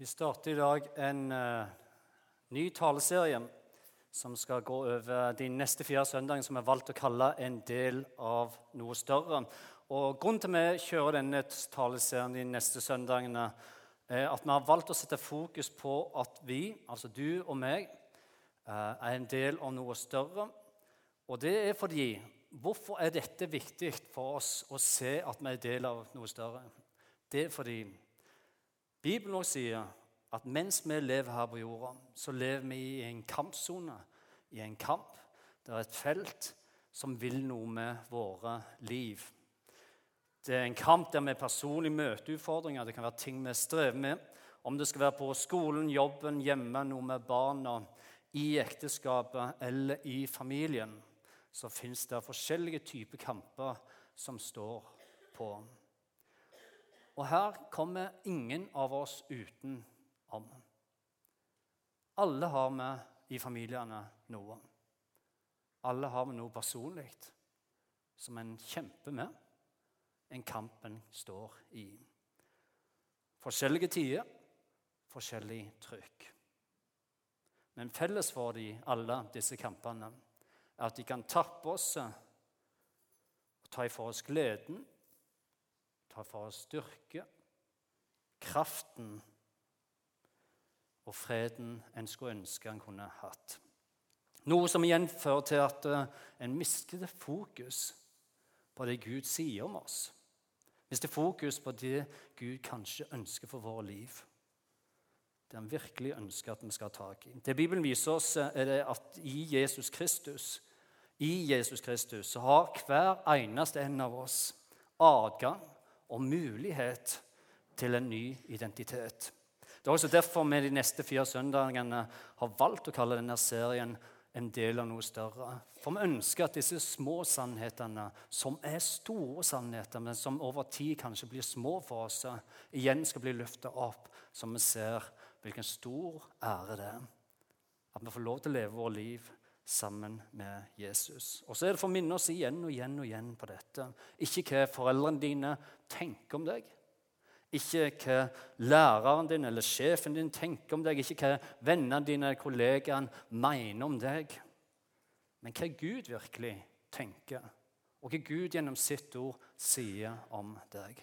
Vi starter i dag en uh, ny taleserie som skal gå over de neste fire søndagene, som er valgt å kalle en del av noe større. Og Grunnen til at vi kjører denne taleserien de neste søndagene, er at vi har valgt å sette fokus på at vi, altså du og meg, uh, er en del av noe større. Og det er fordi Hvorfor er dette viktig for oss å se at vi er del av noe større? Det er fordi Bibelen også sier at mens vi lever her på jorda, så lever vi i en kampsone, i en kamp. Det er et felt som vil noe med våre liv. Det er en kamp der vi personlig møter utfordringer. Det kan være ting vi strever med. Om det skal være på skolen, jobben, hjemme, noe med barna, i ekteskapet eller i familien, så fins det forskjellige typer kamper som står på. Og her kommer ingen av oss utenom. Alle har vi i familiene noe. Alle har vi noe personlig som en kjemper med, en kampen står i. Forskjellige tider, forskjellig trykk. Men felles for de, alle disse kampene er at de kan tappe oss og ta ifra oss gleden ta for oss styrke, kraften og freden en skulle ønske en kunne hatt. Noe som igjen fører til at eh, en mister fokus på det Gud sier om oss. Mister fokus på det Gud kanskje ønsker for våre liv. Det han virkelig ønsker at vi skal ha tak i. Det Bibelen viser oss, eh, er at i Jesus Kristus i Jesus Kristus så har hver eneste en av oss adgang og mulighet til en ny identitet. Det er også derfor vi de neste fire søndagene har valgt å kalle denne serien en del av noe større. For vi ønsker at disse små sannhetene, som er store sannheter, men som over tid kanskje blir små for oss, igjen skal bli løfta opp, så vi ser hvilken stor ære det er. At vi får lov til å leve vårt liv sammen med Jesus. Og så er det for å minne oss igjen og igjen og igjen på dette. Ikke hva foreldrene dine tenker om deg. Ikke hva læreren din eller sjefen din tenker om deg. Ikke hva vennene dine eller kollegaene mener om deg. Men hva Gud virkelig tenker, og hva Gud gjennom sitt ord sier om deg.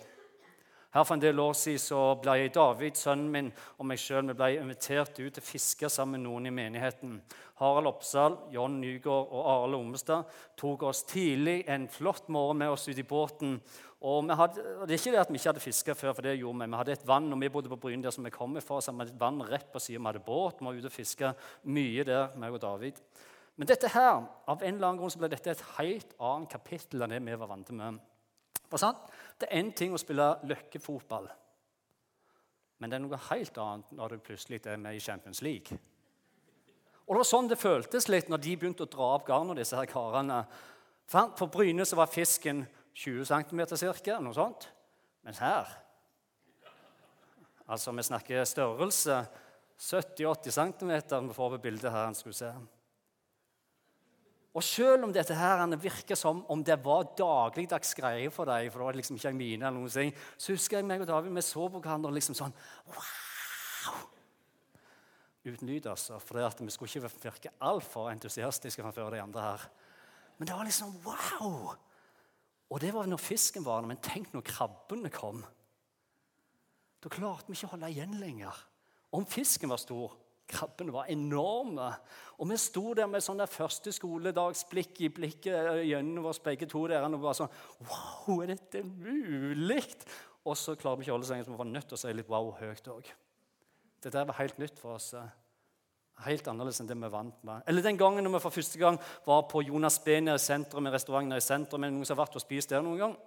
Her For en del år siden så ble jeg David, sønnen min og meg sjøl invitert ut til å fiske sammen med noen i menigheten. Harald Oppsal, John Nygaard og Arild Omestad tok oss tidlig en flott morgen med oss ut i båten. Og hadde, Det er ikke det at vi ikke hadde fiska før, for det gjorde vi. Vi hadde et vann, og vi bodde på Bryn der som vi kom fra, så vi hadde et vann rett på siden. Vi hadde båt, vi var ute og fiska mye der, meg og David. Men dette her, av en eller annen grunn så ble dette et helt annet kapittel enn det vi var vant til. med. For sant? Det er én ting å spille løkkefotball, men det er noe helt annet når du plutselig er med i Champions League. Og Det var sånn det føltes litt når de begynte å dra opp garnet, disse her karene. På Bryne så var fisken 20 cm ca. Noe sånt. Mens her Altså, vi snakker størrelse 70-80 cm. Vi får på bildet her. en skulle se. Og selv om dette her virker som om det var dagligdags greie for deg, for det var liksom ikke mine eller noen ting, så husker jeg meg og David vi så på hverandre liksom sånn Wow! Uten lyd, altså. For vi skulle ikke virke altfor entusiastiske framfor de andre her. Men det var liksom wow! Og det var når fisken var der. Men tenk når krabbene kom. Da klarte vi ikke å holde igjen lenger. Om fisken var stor, Krabbene var enorme. Og vi sto der med sånn første skoledagsblikk i blikket gjennom oss begge to. der, og bare sånn Wow, er dette mulig? Og så klarer vi ikke å holde seg, så vi var nødt til å si litt wow høyt òg. Dette var helt nytt for oss. Helt annerledes enn det vi er vant med. Eller den gangen når vi for første gang var på Jonas Benia sentrum, i restauranten i sentrum. Er det noen som har vært og spist der noen gang?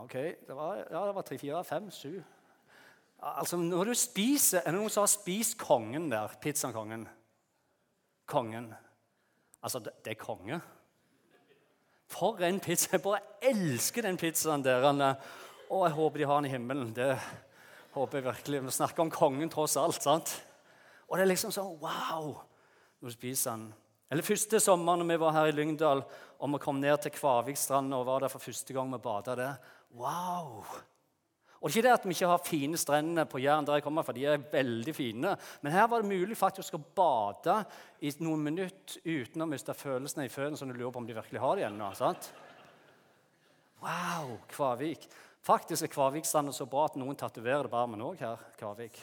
Ok, det var, ja, det var tre, fire, fem, sju Altså, Når du spiser Er det noen som har spist kongen der? Pizzakongen. Kongen. Altså, det, er konge. For en pizza! Jeg bare elsker den pizzaen der. Og jeg håper de har den i himmelen. Det håper jeg virkelig. Vi snakker om kongen tross alt. sant? Og det er liksom sånn wow når du spiser den. Eller første sommeren når vi var her i Lyngdal og vi kom ned til Kvavikstrand og var der for første gang vi bada der. Wow! Og det er ikke det at vi ikke har fine strender på Jæren, der jeg kommer for de er veldig fine. Men her var det mulig faktisk å bade i noen minutter uten å miste følelsene i føttene, så du lurer på om de virkelig har det ennå. sant? Wow, Kvavik. Faktisk er Kvavikstranda så bra at noen tatoverer det på armen òg her. Kvavik.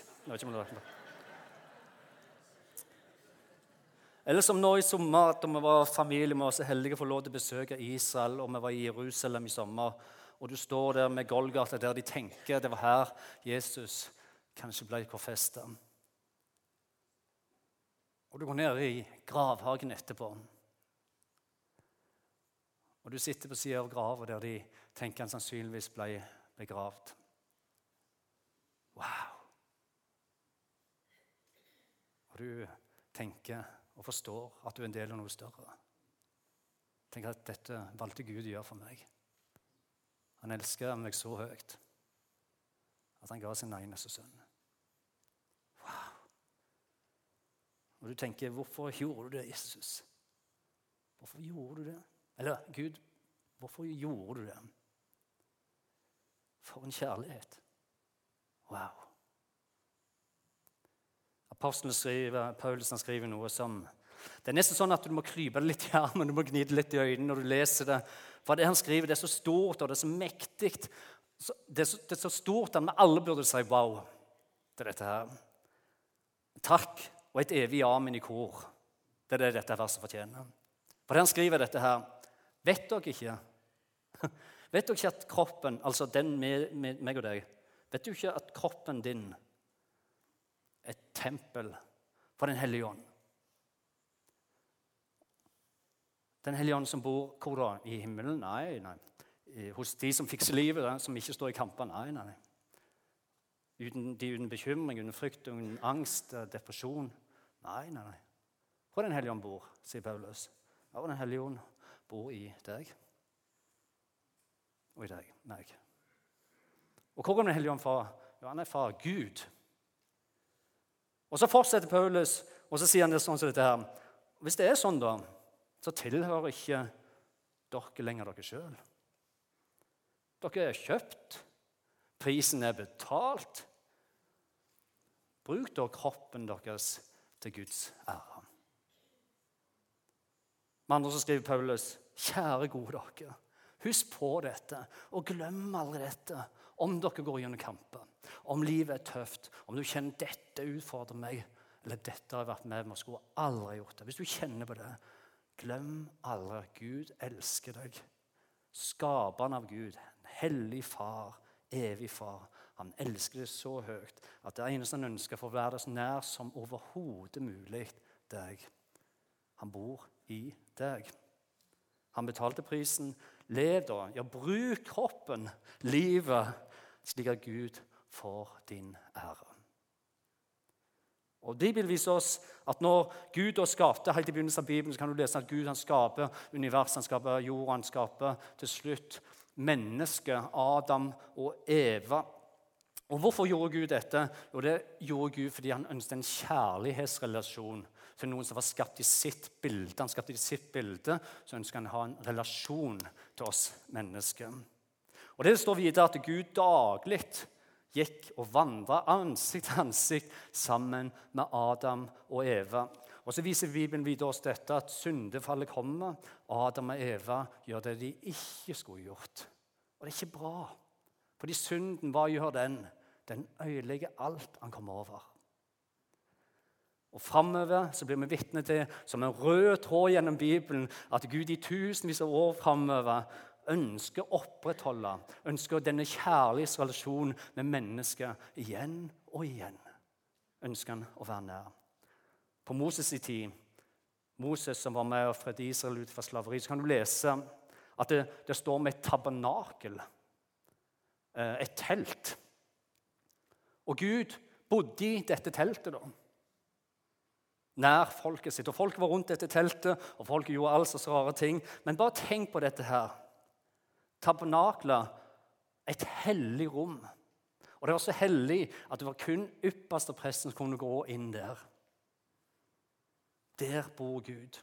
Eller som nå i sommer, da vi var familie, var så heldige å få lov til å besøke Israel, og vi var i Jerusalem i sommer og du står der med Golgata, der de tenker det var her Jesus kanskje ble korfesta. Og du går ned i gravhagen etterpå. Og du sitter på sida av grava der de tenker han sannsynligvis ble begravd. Wow! Og du tenker og forstår at du er en del av noe større. Tenker at dette valgte Gud å gjøre for meg. Han elsker meg så høyt at han ga sin eneste sønn. Wow! Og du tenker, hvorfor gjorde du det, Jesus? Hvorfor gjorde du det? Eller Gud, hvorfor gjorde du det? For en kjærlighet. Wow. Apostelen skriver, Paulus skriver noe som Det er nesten sånn at du må klype det litt i armen du må gnide litt i øynene når du leser det. For det han skriver, det er så stort og det er så mektig. Det, det, er så stort at vi alle burde si wow til dette her. Takk og et evig amen i kor. Det er det dette verset fortjener. For det han skriver dette her Vet dere ikke Vet dere ikke at kroppen, altså den med, med meg og deg Vet du ikke at kroppen din er et tempel for Den hellige ånd? Den hellige ånd som bor hvor da? I himmelen? Nei, nei. Hos de som fikser livet, som ikke står i kamper? Nei, nei. Uten, de uten bekymring, uten frykt, uten angst, eh, depresjon? Nei, nei, nei. Hvor Den hellige ånd bor, sier Paulus. Ja, Den hellige ånd bor i deg. Og i deg. Meg. Og hvor kommer Den hellige ånd fra? Jo, Han er fra Gud. Og Så fortsetter Paulus, og så sier han det sånn som dette her. Hvis det er sånn, da så tilhører ikke dere lenger dere sjøl. Dere er kjøpt. Prisen er betalt. Bruk da kroppen deres til Guds ære. Med andre så skriver Paulus, kjære gode dere, husk på dette, og glem aldri dette om dere går gjennom kamper, om livet er tøft, om du kjenner dette utfordrer meg, eller dette har jeg vært med på, skulle aldri gjort det. Hvis du kjenner på det, Glem aldri at Gud elsker deg. Skaperen av Gud, en hellig far, evig far. Han elsker deg så høyt at det eneste han ønsker for å være deg så nær som overhodet mulig deg. Han bor i deg. Han betalte prisen. Lev da. Ja, bruk kroppen, livet, slik at Gud får din ære. Og Bibelen viser oss at når Gud da skapte helt i begynnelsen av Bibelen, så kan du lese at Gud han skaper universet, han skaper jorda, han skaper til slutt mennesket, Adam og Eva. Og Hvorfor gjorde Gud dette? Jo, Det gjorde Gud fordi han ønsket en kjærlighetsrelasjon til noen som var skapt i sitt bilde. Han skapte i sitt bilde, så ønsker han å ha en relasjon til oss mennesker. Og Det står videre at Gud daglig gikk og vandra ansikt til ansikt sammen med Adam og Eva. Og Så viser Bibelen videre oss dette at syndefallet kommer. Adam og Eva gjør det de ikke skulle gjort. Og det er ikke bra. Fordi synden, hva gjør den? Den øyelegger alt han kommer over. Og Framover blir vi vitne til, som en rød tråd gjennom Bibelen, at Gud i tusenvis av år framover ønsker å opprettholde, ønsker denne kjærlighetsrelasjonen med mennesket igjen og igjen. Ønsker han å være nær. På Moses' i tid, Moses som var med og fredde Israel ut fra slaveri, så kan du lese at det, det står med et tabernakel, eh, et telt. Og Gud bodde i dette teltet. da nær folket sitt. Og Folk var rundt dette teltet, og folk gjorde altså så rare ting. Men bare tenk på dette her tabernaklet et hellig rom. Og det var så hellig at det var kun ypperste presten som kunne gå inn der. Der bor Gud.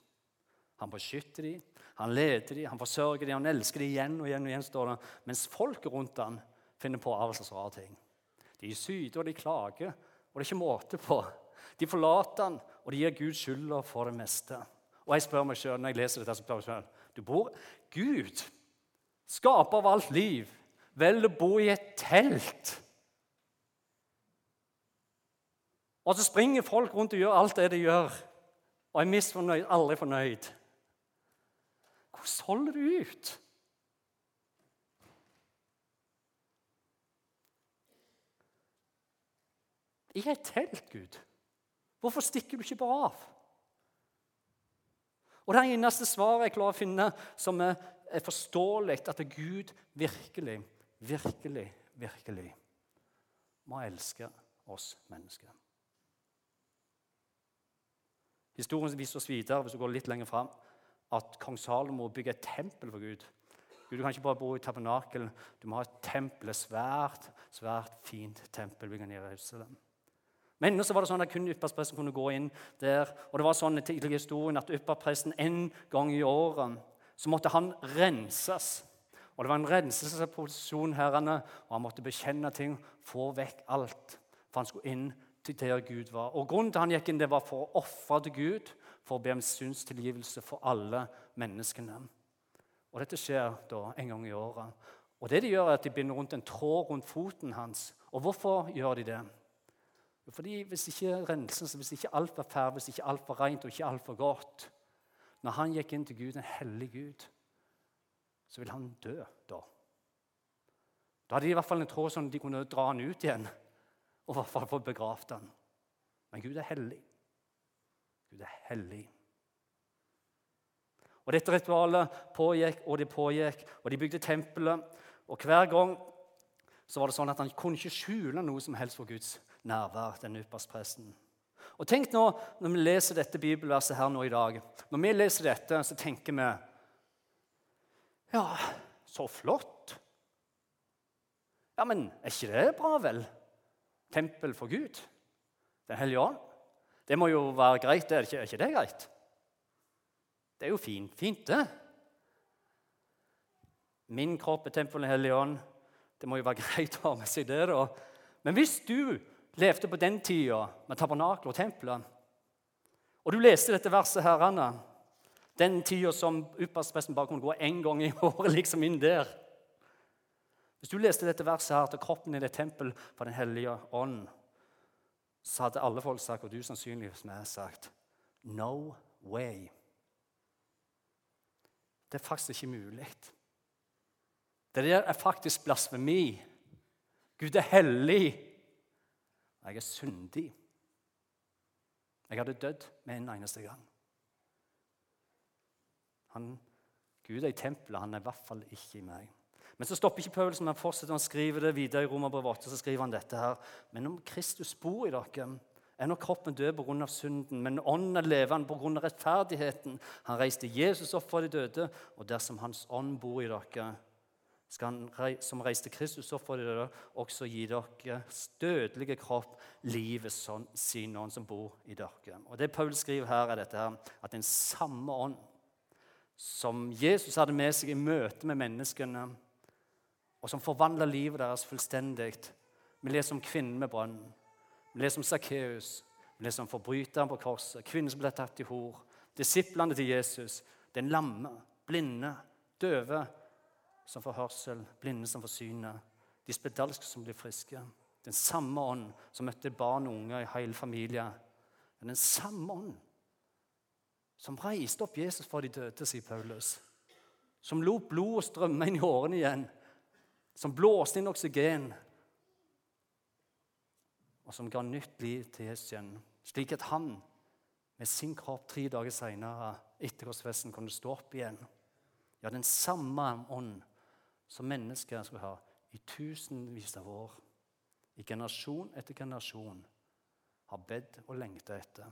Han beskytter dem, han leder dem, han forsørger dem, han elsker dem igjen og igjen. og igjen, står det. Mens folket rundt ham finner på alle slags rare ting. De syter og de klager, og det er ikke måte på. De forlater han, og de gir Gud skylda for det meste. Og jeg spør meg selv, når jeg leser dette, så spør jeg meg selv, du bor Gud, skaper av alt liv, velger å bo i et telt. Og så springer folk rundt og gjør alt det de gjør, og er misfornøyd, aldri fornøyd. Hvordan holder du ut? I et telt, Gud. Hvorfor stikker du ikke bare av? Og Det eneste svaret jeg klarer å finne som er, er forståelig, at Gud virkelig, virkelig, virkelig må elske oss mennesker. Historien viser oss videre hvis du går litt lenger frem, at kong Salomo bygger et tempel for Gud. Gud, Du kan ikke bare bo i tabernakel, du må ha et tempel, et svært, svært fint tempel i Jerusalem. Men ennå var det sånn at kun ypperstepresten kunne gå inn der. Og det var sånn i historien at ypperpresten en gang i året så måtte han renses. Og Det var en renselsesposisjon, her, og han måtte bekjenne ting, få vekk alt. For han skulle inn til der Gud var. Og Grunnen til han gikk inn, det var for å ofre til Gud, for å be om synstilgivelse for alle menneskene. Og Dette skjer da en gang i året. Og det De gjør er at de binder rundt en tråd rundt foten hans. Og Hvorfor gjør de det? Fordi Hvis ikke renselsen, hvis ikke alt var ferdig, hvis ikke alt var rent og ikke alt var godt Når han gikk inn til Gud, en hellig Gud, så ville han dø da. Da hadde de i hvert fall en tråd sånn de kunne dra han ut igjen og i hvert fall få begravd han. Men Gud er hellig. Gud er hellig. Og Dette ritualet pågikk og det pågikk, og de bygde tempelet. Og Hver gang så var det sånn at han kunne ikke skjule noe som helst for Guds nærvær, den ypperstepresten. Og tenk nå, Når vi leser dette bibelverset her nå i dag, når vi leser dette, så tenker vi Ja, så flott. Ja, men er ikke det bra, vel? Tempel for Gud? Den hellige ånd? Det må jo være greit, er ikke, er ikke det greit? Det er jo fint, fint, det. Min kropp er tempelet Den hellige ånd. Det må jo være greit å ha med seg det. da. Men hvis du levde på den tida med tabernakel og tempelet. Og du leste dette verset her, Anna. Den tida som ypperstepresten bare kunne gå én gang i året liksom inn der. Hvis du leste dette verset her, til kroppen i det tempel for Den hellige ånd, så hadde alle folk sagt, og du sannsynligvis med sagt, No way. Det er faktisk ikke mulig. Det der er faktisk blasfemi. Gud er hellig. Jeg er syndig. Jeg hadde dødd med en eneste gang. Han, Gud er i tempelet, han er i hvert fall ikke i meg. Men så stopper ikke Paulsen, han fortsetter å skrive det videre i Romerbrevet 8. så skriver han dette her. Men om Kristus bor i dere, er nå kroppen død pga. synden, men ånden er levende pga. rettferdigheten. Han reiste Jesus opp fra de døde, og dersom Hans ånd bor i dere, han som reiste Kristus opp de dere, også gi deres dødelige kropp livet sånn, sin ånd som bor i dere. Og Det Paul skriver her, er dette her, at den samme ånd som Jesus hadde med seg i møte med menneskene, og som forvandla livet deres fullstendig Vi leser om kvinnen med brønnen. Vi leser om Sakkeus. Vi leser om forbryteren på korset, kvinnen som ble tatt i hor, disiplene til Jesus, den lamme, blinde, døve som får hørsel, blinde som får synet, de spedalske som blir friske. Den samme ånd som møtte barn og unge i hele familien. Den samme ånd som reiste opp Jesus fra de døde, sier Paulus. Som lot blodet strømme inn i årene igjen. Som blåste inn oksygen. Og som ga nytt liv til Jesus igjen. Slik at han med sin kropp tre dager seinere etter korsfesten kunne stå opp igjen. Ja, den samme ånd som mennesker skal ha i tusenvis av år, i generasjon etter generasjon, har bedt og lengta etter.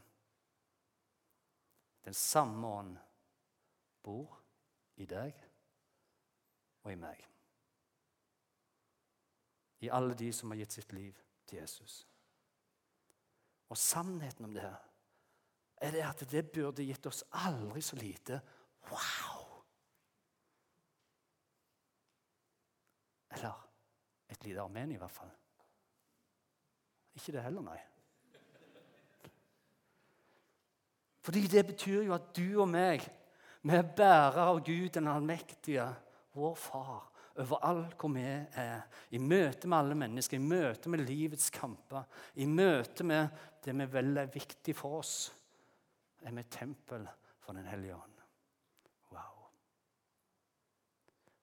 Den samme ånd bor i deg og i meg. I alle de som har gitt sitt liv til Jesus. Og sannheten om det her er det at det burde gitt oss aldri så lite wow! Eller Et lite armen, i hvert fall. Ikke det heller, nei. Fordi det betyr jo at du og meg, vi er bærere av Gud den allmektige, vår far, overalt hvor vi er. I møte med alle mennesker, i møte med livets kamper, i møte med det vi vel er viktig for oss, er vi tempel for Den hellige ånd. Wow.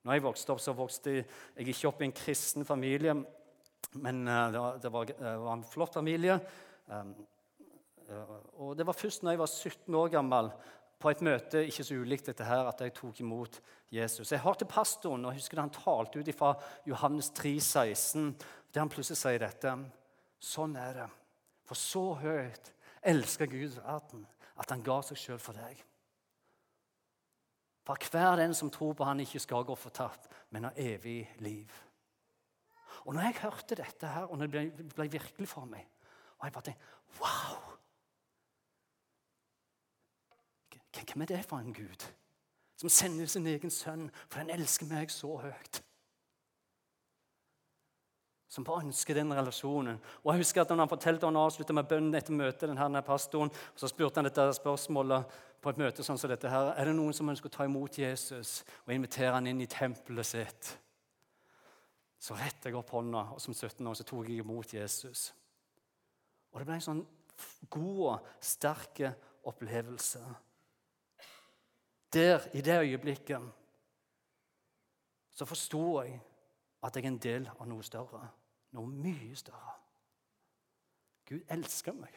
Når jeg vokste opp, så vokste jeg ikke opp i en kristen familie. Men uh, det, var, det, var, det, var, en flott familie. Um, uh, og det var først når jeg var 17 år gammel, på et møte ikke så ulikt dette her, at jeg tok imot Jesus. Jeg hørte pastoren, og jeg husker han talte ut fra Johannes 3, 16, der han plutselig sier dette. Sånn er det. For så høyt elsker Gud verden at han ga seg sjøl for deg. For hver den som tror på han ikke skal gå fortapt, men har evig liv. Og når jeg hørte dette her, og det ble, ble virkelig for meg og jeg bare tenkte, Wow! Hvem er det for en Gud som sender sin egen sønn, for han elsker meg så høyt? Som bare ønsker den relasjonen. Og jeg husker at når Han fortalte han avslutta med bønnen etter møtet, denne pastoren, og så spurte han dette spørsmålet på et møte sånn som dette her, er det noen som ønsker å ta imot Jesus og invitere han inn i tempelet sitt. Så rettet jeg opp hånda, og som 17 år så tok jeg imot Jesus. Og det ble en sånn god og sterk opplevelse. Der, i det øyeblikket, så forsto jeg at jeg er en del av noe større. Noe mye større. Gud elsker meg.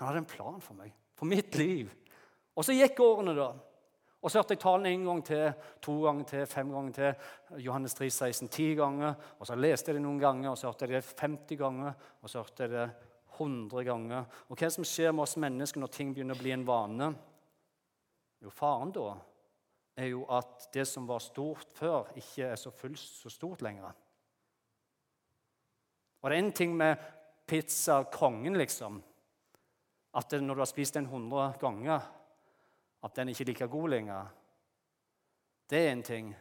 Han hadde en plan for meg, for mitt liv. Og så gikk årene, da. Og så hørte jeg talen en gang til, to ganger til, fem ganger til. Johannes 3, 16, ti ganger. Og så leste jeg det noen ganger, og så hørte jeg det 50 ganger. Og så hørte jeg det 100 ganger. Og hva som skjer med oss mennesker når ting begynner å bli en vane? Jo, faren da er jo at det som var stort før, ikke er så fullt så stort lenger. Og det er en ting med pizza kongen, liksom. At når du har spist den 100 ganger at den ikke er like god lenger. Det er en ting.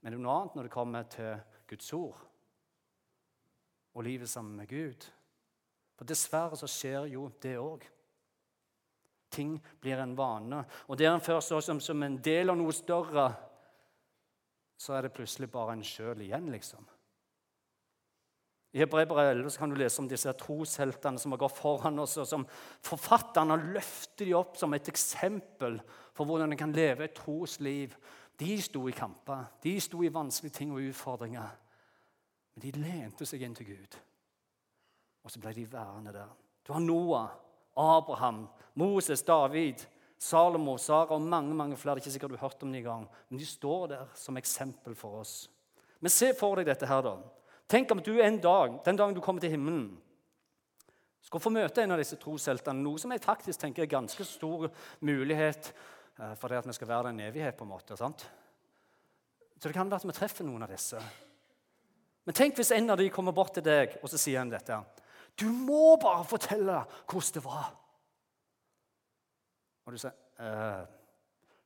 Men det er noe annet når det kommer til Guds ord og livet sammen med Gud. For Dessverre så skjer jo det òg. Ting blir en vane. Og det en først så som, som en del av noe større, så er det plutselig bare en sjøl igjen, liksom. I Hebrevet 11 kan du lese om disse trosheltene som har gått foran oss. og som Forfatterne løfter de opp som et eksempel for hvordan en kan leve et trosliv. De sto i kamper, de sto i vanskelige ting og utfordringer. Men de lente seg inn til Gud, og så ble de værende der. Du har Noah, Abraham, Moses, David, Salomo, Sara og mange mange flere. Det er ikke sikkert du har hørt om dem engang, men de står der som eksempel for oss. Men se for deg dette her, da. Tenk om du en dag, den dagen du kommer til himmelen, skal få møte en av disse trosheltene. Noe som jeg faktisk tenker er ganske stor mulighet eh, for det at vi skal være der en evighet. på en måte, sant? Så det kan være at vi treffer noen av disse. Men tenk hvis en av de kommer bort til deg og så sier han dette. Du må bare fortelle hvordan det var. Og du sier eh,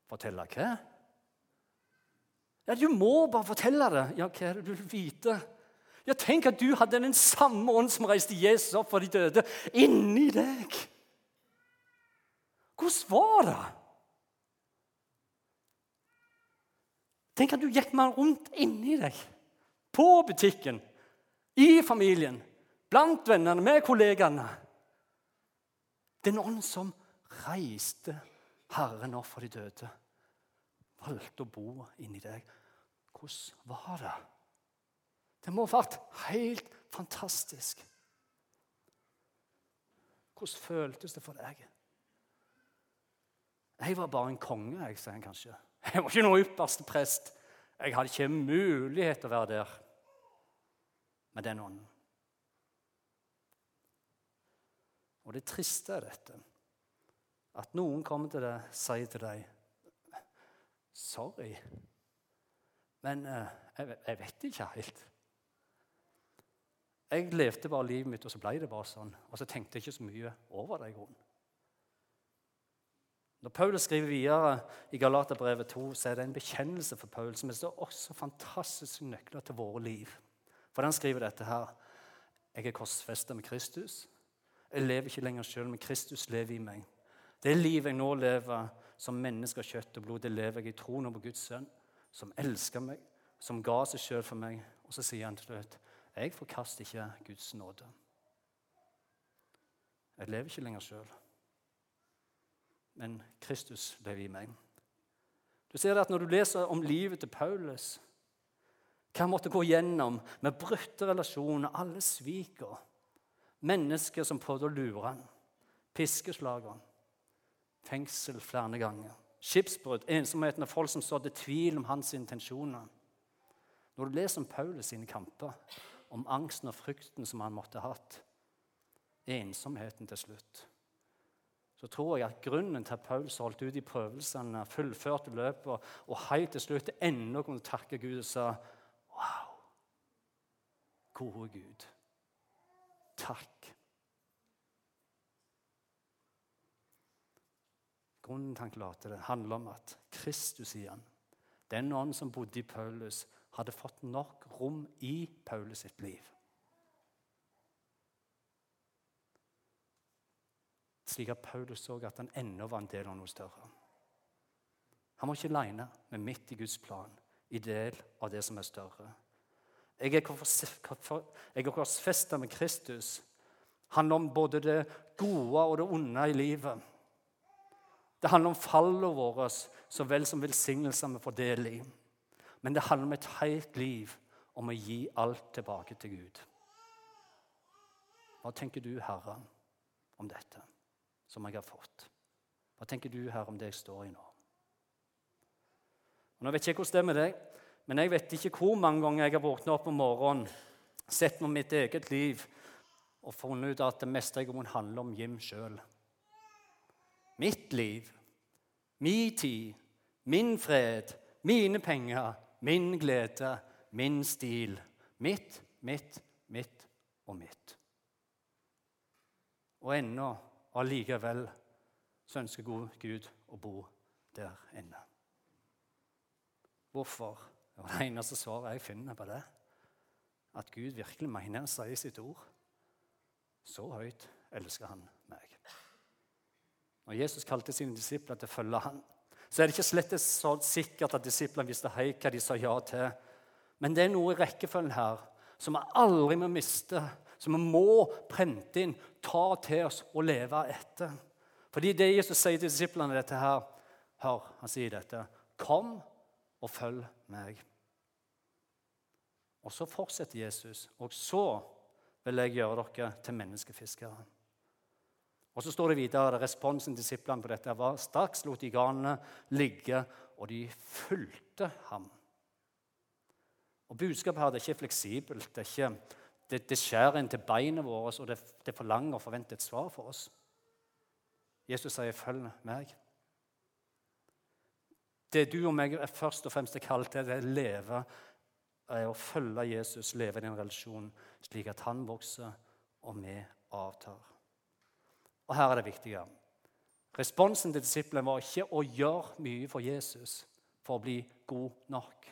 Fortelle hva? Ja, Du må bare fortelle det. Ja, hva er det du vil vite? Ja, Tenk at du hadde den samme ånd som reiste Jesus opp for de døde, inni deg. Hvordan var det? Tenk at du gikk med rundt inni deg. På butikken, i familien, blant vennene, med kollegaene. Den ånd som reiste Herren opp for de døde, valgte å bo inni deg. Hvordan var det? Det må ha vært helt fantastisk. Hvordan føltes det for deg? Jeg var bare en konge, jeg, sier han kanskje. Jeg var ikke noen ypperste prest. Jeg hadde ikke mulighet til å være der med den ånden. Og det triste er dette at noen kommer til deg og sier til deg Sorry, men jeg, jeg vet ikke helt. Jeg levde bare livet mitt, og så ble det bare sånn. Og så tenkte jeg ikke så mye over det. i grunnen. Når Paulus skriver videre i Galaterbrevet 2, så er det en bekjennelse for Paulus, men det er også fantastiske nøkler til våre liv. For han skriver dette her. Jeg er korsfesta med Kristus. Jeg lever ikke lenger sjøl, men Kristus lever i meg. Det livet jeg nå lever som menneske av kjøtt og blod, det lever jeg i troen på Guds sønn, som elsker meg, som ga seg sjøl for meg. Og så sier han til slutt, jeg forkaster ikke Guds nåde. Jeg lever ikke lenger sjøl, men Kristus lever i meg. Du ser at Når du leser om livet til Paulus, hva han måtte gå gjennom med brutte relasjoner, alle sviker, mennesker som prøvde å lure han, piskeslagere, fengsel flere ganger, skipsbrudd, ensomheten av folk som sådde tvil om hans intensjoner. Når du leser om Paulus sine kamper, om angsten og frykten som han måtte ha hatt, ensomheten til slutt, så tror jeg at grunnen til at Paulus holdt ut i prøvelsene, fullførte løpet og, helt til slutt ennå kunne takke Gud og sa Wow! Gode Gud. Takk. Grunnen til han klarte det, handler om at Kristus igjen, den ånd som bodde i Paulus, hadde fått nok rom i Paulus sitt liv. Slik at Paulus så at han ennå var en del av noe større. Han var ikke aleine, men midt i Guds plan, i del av det som er større. Jeg er korsfesta med Kristus. Det handler om både det gode og det onde i livet. Det handler om fallet våre så vel som velsignelsene vi får del i. Men det handler om et helt liv, om å gi alt tilbake til Gud. Hva tenker du, Herre, om dette som jeg har fått? Hva tenker du, Herre, om det jeg står i nå? Og nå vet jeg ikke hvordan det er med deg, men jeg vet ikke hvor mange ganger jeg har våknet opp om morgenen, sett på mitt eget liv og funnet ut at det meste jeg må handle om Jim sjøl. Mitt liv, min tid, min fred, mine penger, min glede, min stil. Mitt, mitt, mitt og mitt. Og ennå, allikevel, så ønsker god Gud å bo der inne. Hvorfor? Og Det eneste svaret jeg finner på det, at Gud virkelig mener seg i sitt ord. Så høyt elsker han meg. Når Jesus kalte sine disipler til å følge han, så er det ikke slett så sikkert at disiplene visste hei hva de sa ja til. Men det er noe i rekkefølgen her som vi aldri må miste, som vi må prente inn, ta til oss og leve etter. Fordi det Jesus sier til disiplene, dette her Hør, han sier dette. Kom og følg meg. Og så fortsetter Jesus. Og så vil jeg gjøre dere til menneskefiskere. Og så står det videre responsen til disiplene på dette var straks lot de garnene ligge, og de fulgte ham. Og Budskapet her det er ikke fleksibelt. Det, er ikke, det, det skjærer inn til beinet våre, og det, det forlanger og forventer et svar for oss. Jesus sier, 'Følg meg'. Det du og meg er først og fremst er kalt til, det er å leve, er å følge Jesus, leve i en relasjon slik at han vokser og vi avtar. Og her er det viktige. Responsen til disiplene var ikke å gjøre mye for Jesus for å bli god nok.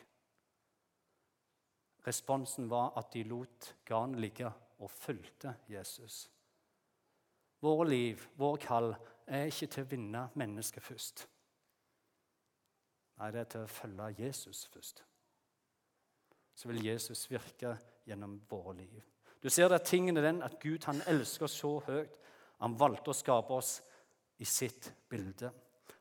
Responsen var at de lot garnet ligge og fulgte Jesus. Våre liv, vår kall, er ikke til å vinne mennesket først. Nei, det er til å følge Jesus først. Så vil Jesus virke gjennom våre liv. Du ser det tingen er den at Gud han elsker så høyt. Han valgte å skape oss i sitt bilde.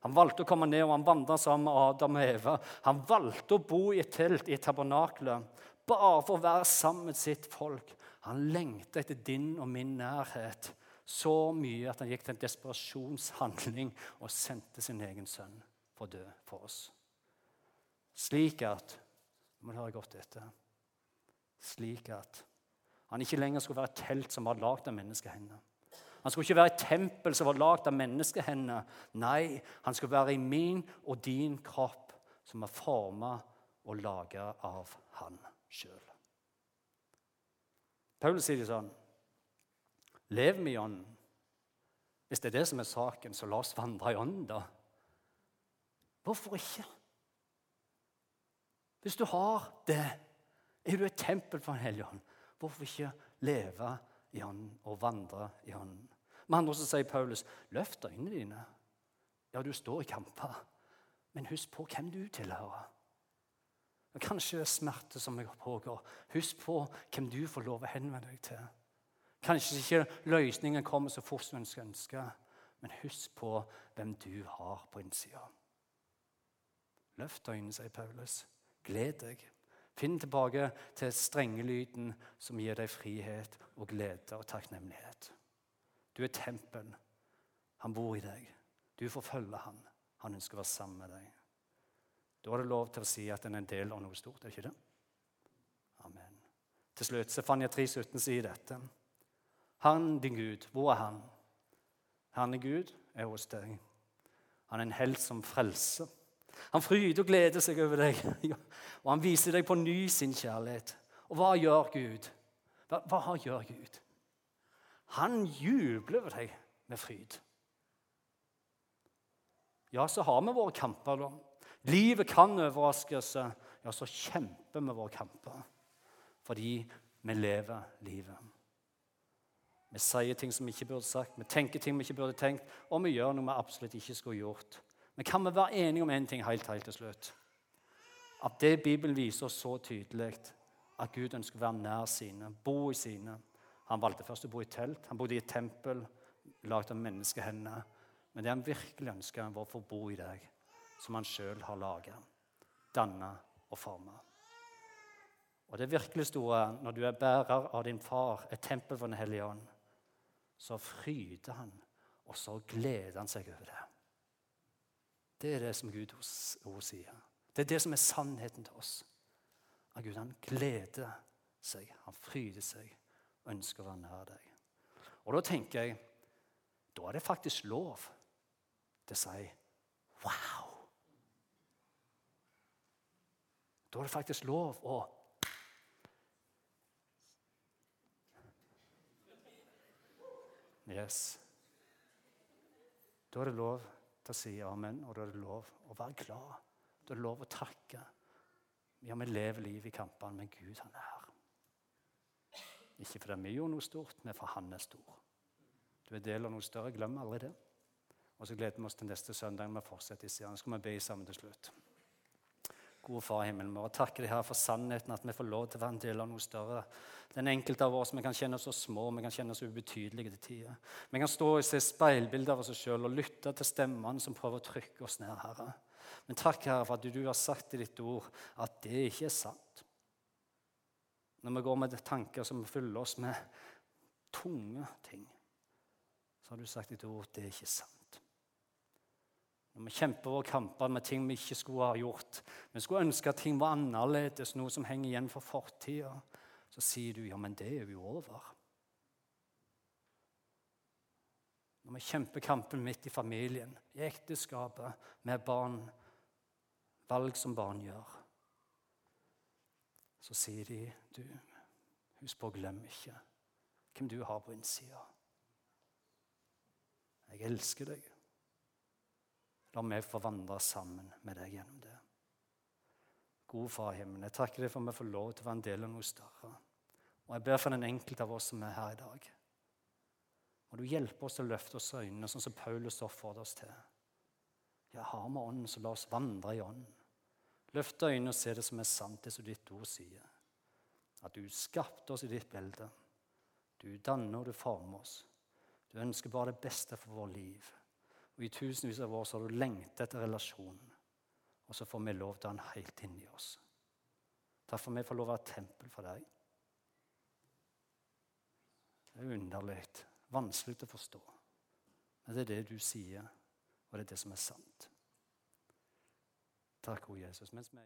Han valgte å komme ned og han vandret sammen med Adam og Eva. Han valgte å bo i et telt i et tabernakle bare for å være sammen med sitt folk. Han lengta etter din og min nærhet så mye at han gikk til en desperasjonshandling og sendte sin egen sønn for å dø for oss. Slik at Nå må høre godt etter. Slik at han ikke lenger skulle være et telt som var lagd av menneskehender. Han skulle ikke være et tempel som var lagd av menneskehender. Nei, han skulle være i min og din kropp, som er forma og laga av han sjøl. Paulus sier det sånn Lev med i ånden. Hvis det er det som er saken, så la oss vandre i ånden, da. Hvorfor ikke? Hvis du har det, er du et tempel for en hellig ånd. Hvorfor ikke leve i Ånden og vandre i Ånden? Med andre så sier Paulus, løft øynene dine. Ja, du står i kamper, men husk på hvem du tilhører. Kanskje det er smerte som pågår. Husk på hvem du får lov å henvende deg til. Kanskje ikke løsningen kommer så fort som en ønske, men husk på hvem du har på innsida. Løft øynene, sier Paulus. Gled deg. Finn tilbake til strengelyden som gir deg frihet og glede og takknemlighet. Du er tempel. Han bor i deg. Du får følge han. Han ønsker å være sammen med deg. Da er det lov til å si at en er en del av noe stort. er det ikke det? Amen. Til slutt, Sefania 3,17 sier dette. Han, din Gud, hvor er han? Han er Gud, er hos deg. Han er en helt som frelser. Han fryder og gleder seg over deg, og han viser deg på ny sin kjærlighet. Og hva gjør Gud? Hva, hva gjør Gud? Han jubler over deg med fryd. Ja, så har vi våre kamper, da. Livet kan overraske oss. Ja, så kjemper vi våre kamper fordi vi lever livet. Vi sier ting som vi ikke burde sagt, vi tenker ting vi ikke burde tenkt, og vi gjør noe vi absolutt ikke skulle gjort. Men kan vi være enige om én ting helt, helt til slutt? At det Bibelen viser oss så tydelig, at Gud ønsker å være nær sine, bo i sine. Han valgte først å bo i telt. Han bodde i et tempel lagd av menneskehender. Men det han virkelig ønsker, var å få bo i deg, som han sjøl har laga, danna og forma. Og det virkelig store, når du er bærer av din far, et tempel for Den hellige ånd, så fryder han, og så gleder han seg over det. Det er det som Gud ord sier. Det er det som er sannheten til oss. At Gud han gleder seg, han fryder seg ønsker å være nær deg. Og da tenker jeg da er det faktisk lov til å si wow. Da er det faktisk lov å Yes. Da er det lov til å si amen, og da er det lov å være glad. Da er det lov å takke. Ja, vi lever livet i kampene, men Gud, han er her. Ikke fordi vi gjorde noe stort, men for han er stor. Du er del av noe større. Glem aldri det. Og så gleder vi oss til neste søndag når vi fortsetter i serien. Så skal vi be sammen til slutt. Gode Far i himmelen, vi takker deg her for sannheten, at vi får lov til å være en del av noe større. Den enkelte av oss vi kan kjenne oss så små, vi kan kjenne oss ubetydelige til tider. Vi kan stå og se speilbilder av oss sjøl og lytte til stemmene som prøver å trykke oss ned, Herre. Men takk, Herre, for at du har sagt i ditt ord at det ikke er sant. Når vi går med tanker som fyller oss med tunge ting, så har du sagt ditt ord det er ikke sant. Når vi kjemper våre kamper med ting vi ikke skulle ha gjort, vi skulle ønske at ting var annerledes, noe som henger igjen for fortida, så sier du ja, men det er jo over. Når vi kjemper kampen midt i familien, i ekteskapet, med barn, valg som barn gjør, så sier de du, husk på å glemme ikke hvem du har på innsida. Jeg elsker deg. La meg få vandre sammen med deg gjennom det. Gode Far i himmelen, jeg takker deg for at vi får lov til å være en del av noe større. Og jeg ber for den enkelte av oss som er her i dag. Må du hjelpe oss til å løfte oss øynene, sånn som Paulus oppfordrer oss til. Ja, har vi ånden, så la oss vandre i ånden. Løfte øynene og se det som er sant, det som ditt ord sier. At du skapte oss i ditt bilde. Du danner og du former oss. Du ønsker bare det beste for vårt liv. Og i tusenvis av år så har du lengtet etter relasjonen. Og så får vi lov til den helt inni oss. Derfor vi får lov å være tempel for deg. Det er underlig, vanskelig å forstå. Men det er det du sier, og det er det som er sant. Takk, O Jesus. Mens vi